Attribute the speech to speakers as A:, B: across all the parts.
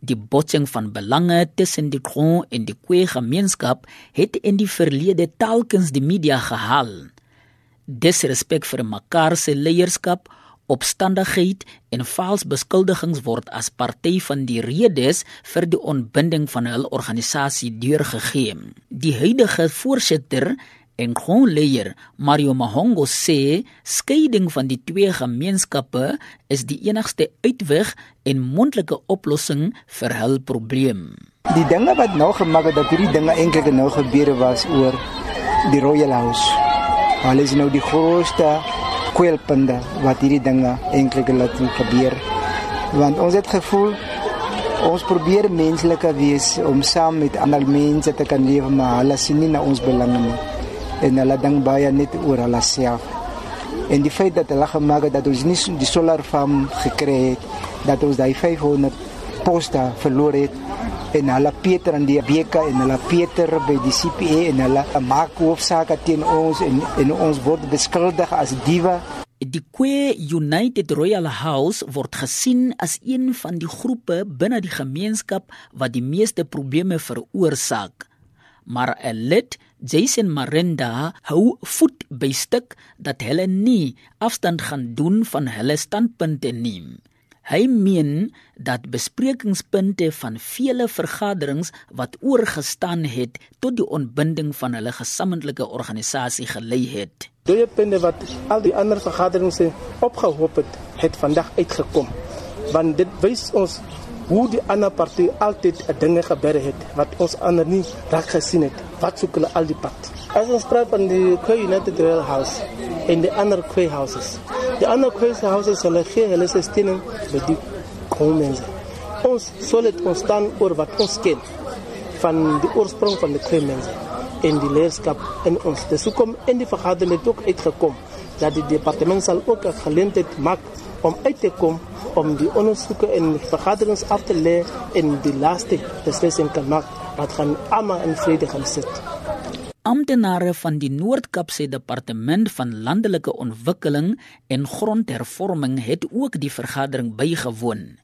A: Die botsing van belange tussen die Kron en die Kwe gemeenskap het in die verlede telkens die media gehaal. Disrespek vir mekaar se leierskap, opstandigheid en vals beskuldigings word as party van die redes vir die ontbinding van hul organisasie deurgegee. Die huidige voorsitter en grondleier Mario Mahongo sê skeiding van die twee gemeenskappe is die enigste uitweg en mondelike oplossing vir hul probleem.
B: Die dinge wat nou gemaak het dat hierdie dinge eintlik nou gebeure was oor die Royal House. Hulle is nou die grootste kwelpunte wat hierdie dinge eintlik laat gebeur. Want ons het gevoel ons probeer menslike wees om saam met ander mense te kan lewe, maar hulle sien nie na ons belange nie en hulle dink baie net oor hulle self. En die feit dat hulle gemaak het dat ons nie die solar farm gekry het, dat ons daai 500 poste verloor het en hulle Pieter en die BK en hulle Pieter by die CPA en hulle maak hoofsaake teen ons en en ons word beskuldig as diewe.
A: Die Kwe United Royal House word gesien as een van die groepe binne die gemeenskap wat die meeste probleme veroorsaak. Maar 'n lid Jason Marenda hou voet by stuk dat hulle nie afstand gaan doen van hulle standpunte nie. Hy meen dat besprekingspunte van vele vergaderings wat oorgestaan het tot die ontbinding van hulle gesamentlike organisasie gelei het.
C: Die punte wat al die ander vergaderings opgehoop het, het vandag uitgekom. Want dit wys ons hoe die ander party altyd dinge gebeur het wat ons ander nie reg gesien het. Wat soek hulle al die pad? As ons praat van die Quay United Rail House en die ander Quay houses. Die ander Quay houses hulle gee hulle se steuning by die komens. Ons sou dit ons staan oor wat ons ken van die oorsprong van die Quay mense en die leierskap in ons. Dis hoekom in die vergadering het ook uitgekom dat die departement sal ook 'n geleentheid maak om uit te kom om die ondersoeke en vergaderings af te lê en die laaste beslissing te maak wat gaan almal in vrede gaan sit.
A: Amptenare van die Noord-Kaapse Departement van Landelike Ontwikkeling en Grondhervorming het ook die vergadering bygewoon.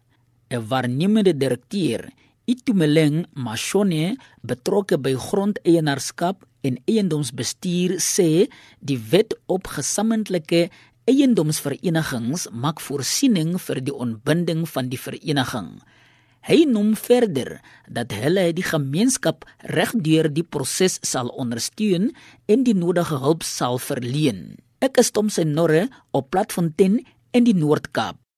A: 'n Waarnemende direkteur, Itumeleng Mashone, betrokke by grondeienaarskap en eiendomsbestuur, sê die wet op gesamentlike eiendomsverenigings maak voorsiening vir die ontbinding van die vereniging. Hy noem verder dat hulle die gemeenskap regdeur die proses sal ondersteun en die nodige hulp sal verleen. Ek is Tom Senorre op Platfontein in die Noord-Kaap.